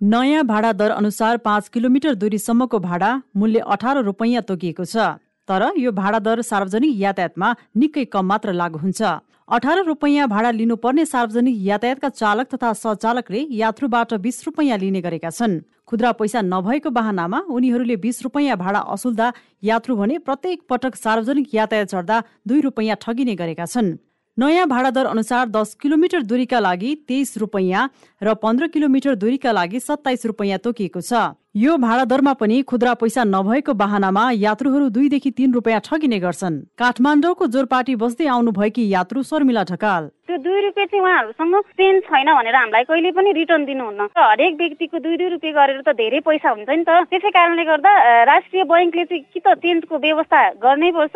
नयाँ भाडा दर अनुसार पाँच किलोमिटर दूरीसम्मको भाडा मूल्य अठार रुपैयाँ तोकिएको छ। तर यो भाडा दर सार्वजनिक यातायातमा निकै कम मात्र लागू हुन्छ। अठार रुपैयाँ भाडा लिनुपर्ने सार्वजनिक यातायातका चालक तथा सचालकले यात्रुबाट बिस रुपैयाँ लिने गरेका छन्। खुद्रा पैसा नभएको बाहनामा उनीहरूले बिस रुपैयाँ भाडा असुल्दा यात्रु भने प्रत्येक पटक सार्वजनिक यातायात चढ्दा दुई रुपैयाँ ठगिने गरेका छन्। नयाँ भाडा दर अनुसार दस किलोमिटर दूरीका लागि तेइस रुपैयाँ र पन्ध्र किलोमिटर दूरीका लागि सत्ताइस रुपैयाँ तोकिएको छ। यो भाडा दरमा पनि खुद्रा पैसा नभएको बाहनामा यात्रुहरू दुईदेखि तीन रुपियाँ ठगिने गर्छन्। काठमाडौँको जोरपाटी बस्दै आउनुभएकी यात्रु शर्मिला ढकाल। दुई रुपियाँ चाहिँ उहाँहरूसँग पेन छैन भनेर हामीलाई कहिले पनि रिटर्न दिनुहुन्न। हरेक व्यक्तिको दुई दुई रुपियाँ गरेर त धेरै पैसा हुन्छ नि त। त्यसै कारणले गर्दा राष्ट्रिय बैङ्कले चाहिँ कि त चेन्जको व्यवस्था गर्नै पर्छ।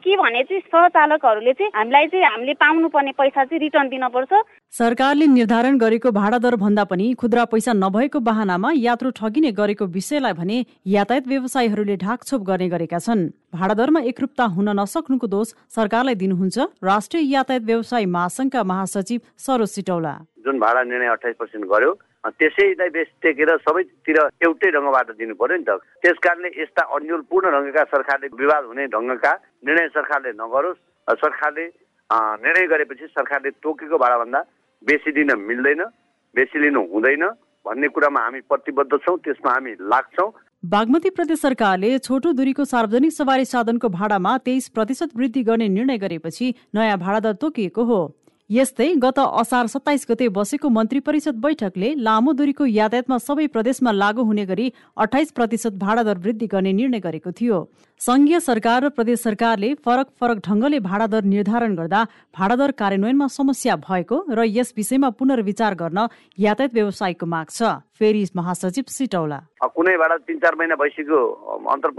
कि भने चाहिँ सहचालकहरूले चाहिँ हामीलाई चाहिँ हामीले पाउनुपर्ने पैसा चाहिँ रिटर्न दिनपर्छ। सरकारले निर्धारण गरेको भाडा दर भन्दा पनि खुद्रा पैसा नभएको बाहनामा यात्रु ठगिने गरेको विषयलाई भने यातायात व्यवसायीहरूले ढाकछोप गर्ने गरेका छन्। भाडा दरमा एकरूपता हुन नसक्नुको दोष सरकारलाई दिनुहुन्छ। राष्ट्रिय यातायात व्यवसाय महासंघका महासचिव सरोज सिटौला। जुन भाडा निर्णय अठाइस पर्सेन्ट गर्यो त्यसैलाई बेस टेकेर सबैतिर एउटै ढङ्गबाट दिनु पर्यो नि त। त्यस कारणले यस्ता अन्यलपूर्ण ढङ्गका सरकारले विवाद हुने ढङ्गका निर्णय सरकारले नगरोस्। सरकारले निर्णय गरेपछि सरकारले तोकेको भाडाभन्दा बेसी दिन मिल्दैन बेसी लिनु हुँदैन भन्ने कुरामा हामी प्रतिबद्ध छौँ त्यसमा हामी लाग्छौँ। बागमती प्रदेश सरकारले छोटो दूरीको सार्वजनिक सवारी साधनको भाडामा तेइस प्रतिशत वृद्धि गर्ने निर्णय गरेपछि नयाँ भाडा दर तोकिएको हो। यस्तै गत असार सत्ताइस गते बसेको मन्त्री परिषद बैठकले लामो दूरीको यातायातमा सबै प्रदेशमा लागू हुने गरी अठाइस प्रतिशत भाडा दर वृद्धि गर्ने निर्णय गरेको थियो। संघीय सरकार र प्रदेश सरकारले फरक फरक ढङ्गले भाडा दर निर्धारण गर्दा भाडा दर कार्यान्वयनमा समस्या भएको र यस विषयमा पुनर्विचार गर्न यातायात व्यवसायको माग छ। फेरि महासचिव सिटौला। कुनै भाडा तिन चार महिना भइसक्यो अन्तर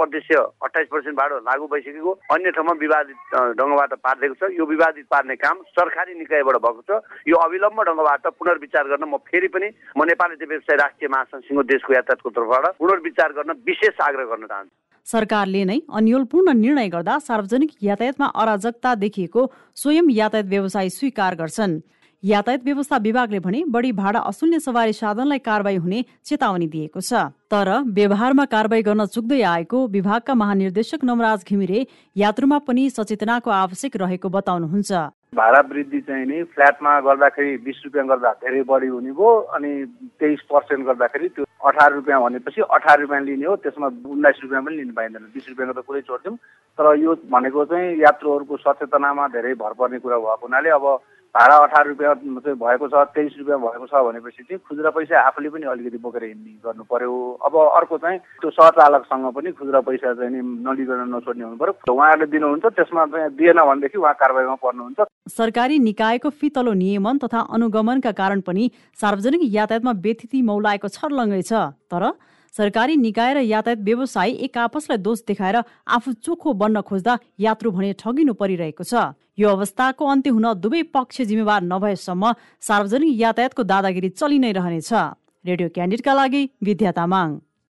अठाइस पर्सेन्ट भाडा लागू भइसकेको अन्य ठाउँमा विवादित ढङ्गबाट पारिदिएको छ। यो विवादित पार्ने काम सरकारी निकायबाट भएको छ। यो अविलम्ब ढङ्गबाट पुनर्विचार गर्न म फेरि पनि म नेपाली व्यवसाय राष्ट्रिय महासङ्घ देशको यातायातको तर्फबाट पुनर्विचार गर्न विशेष आग्रह गर्न चाहन्छु। सरकारले नै अन्यलपूर्ण निर्णय गर्दा सार्वजनिक यातायातमा अराजकता देखिएको स्वयं यातायात व्यवसाय स्वीकार गर्छन्। यातायात व्यवस्था विभागले भने बढी भाडा असुल्ने सवारी साधनलाई कारवाही हुने चेतावनी दिएको छ। तर व्यवहारमा कारवाही गर्न चुक्दै आएको विभागका महानिर्देशक नमराज घिमिरे यात्रुमा पनि सचेतनाको आवश्यक रहेको बताउनुहुन्छ। भाडा वृद्धि चाहिँ नि फ्ल्याटमा गर्दाखेरि बिस रुपियाँ गर्दा धेरै बढी हुने भयो अनि तेइस पर्सेन्ट गर्दाखेरि त्यो अठार रुपियाँ भनेपछि अठार रुपियाँ लिने हो त्यसमा उन्नाइस रुपियाँ पनि लिनु पाइँदैन। बिस रुपियाँको त कुरै छोडिदिउँ। तर यो भनेको चाहिँ यात्रुहरूको सचेतनामा धेरै भर पर्ने कुरा भएको हुनाले अब भाडा अठार रुपियाँ चाहिँ भएको छ तेइस रुपियाँ भएको छ भनेपछि चाहिँ खुद्रा पैसा आफूले पनि अलिकति बोकेर हिँड्ने गर्नु पर्यो। अब अर्को चाहिँ त्यो सहचालकसँग पनि खुद्रा पैसा चाहिँ नि नलिकन नछोड्ने हुनु पर्यो। उहाँहरूले दिनुहुन्छ त्यसमा चाहिँ दिएन भनेदेखि उहाँ कारवाहीमा पर्नुहुन्छ। सरकारी निकायको फितलो नियमन तथा अनुगमनका कारण पनि सार्वजनिक यातायातमा व्यथिति मौलाएको छर्लङ्गै छ। तर सरकारी निकाय र यातायात व्यवसाय एक आपसलाई दोष देखाएर आफू चोखो बन्न खोज्दा यात्रु भने ठगिनु परिरहेको छ। यो अवस्थाको अन्त्य हुन दुवै पक्ष जिम्मेवार नभएसम्म सार्वजनिक यातायातको दादागिरी चलि नै रहनेछ। रेडियो क्यान्डिडका लागि विद्या तामाङ।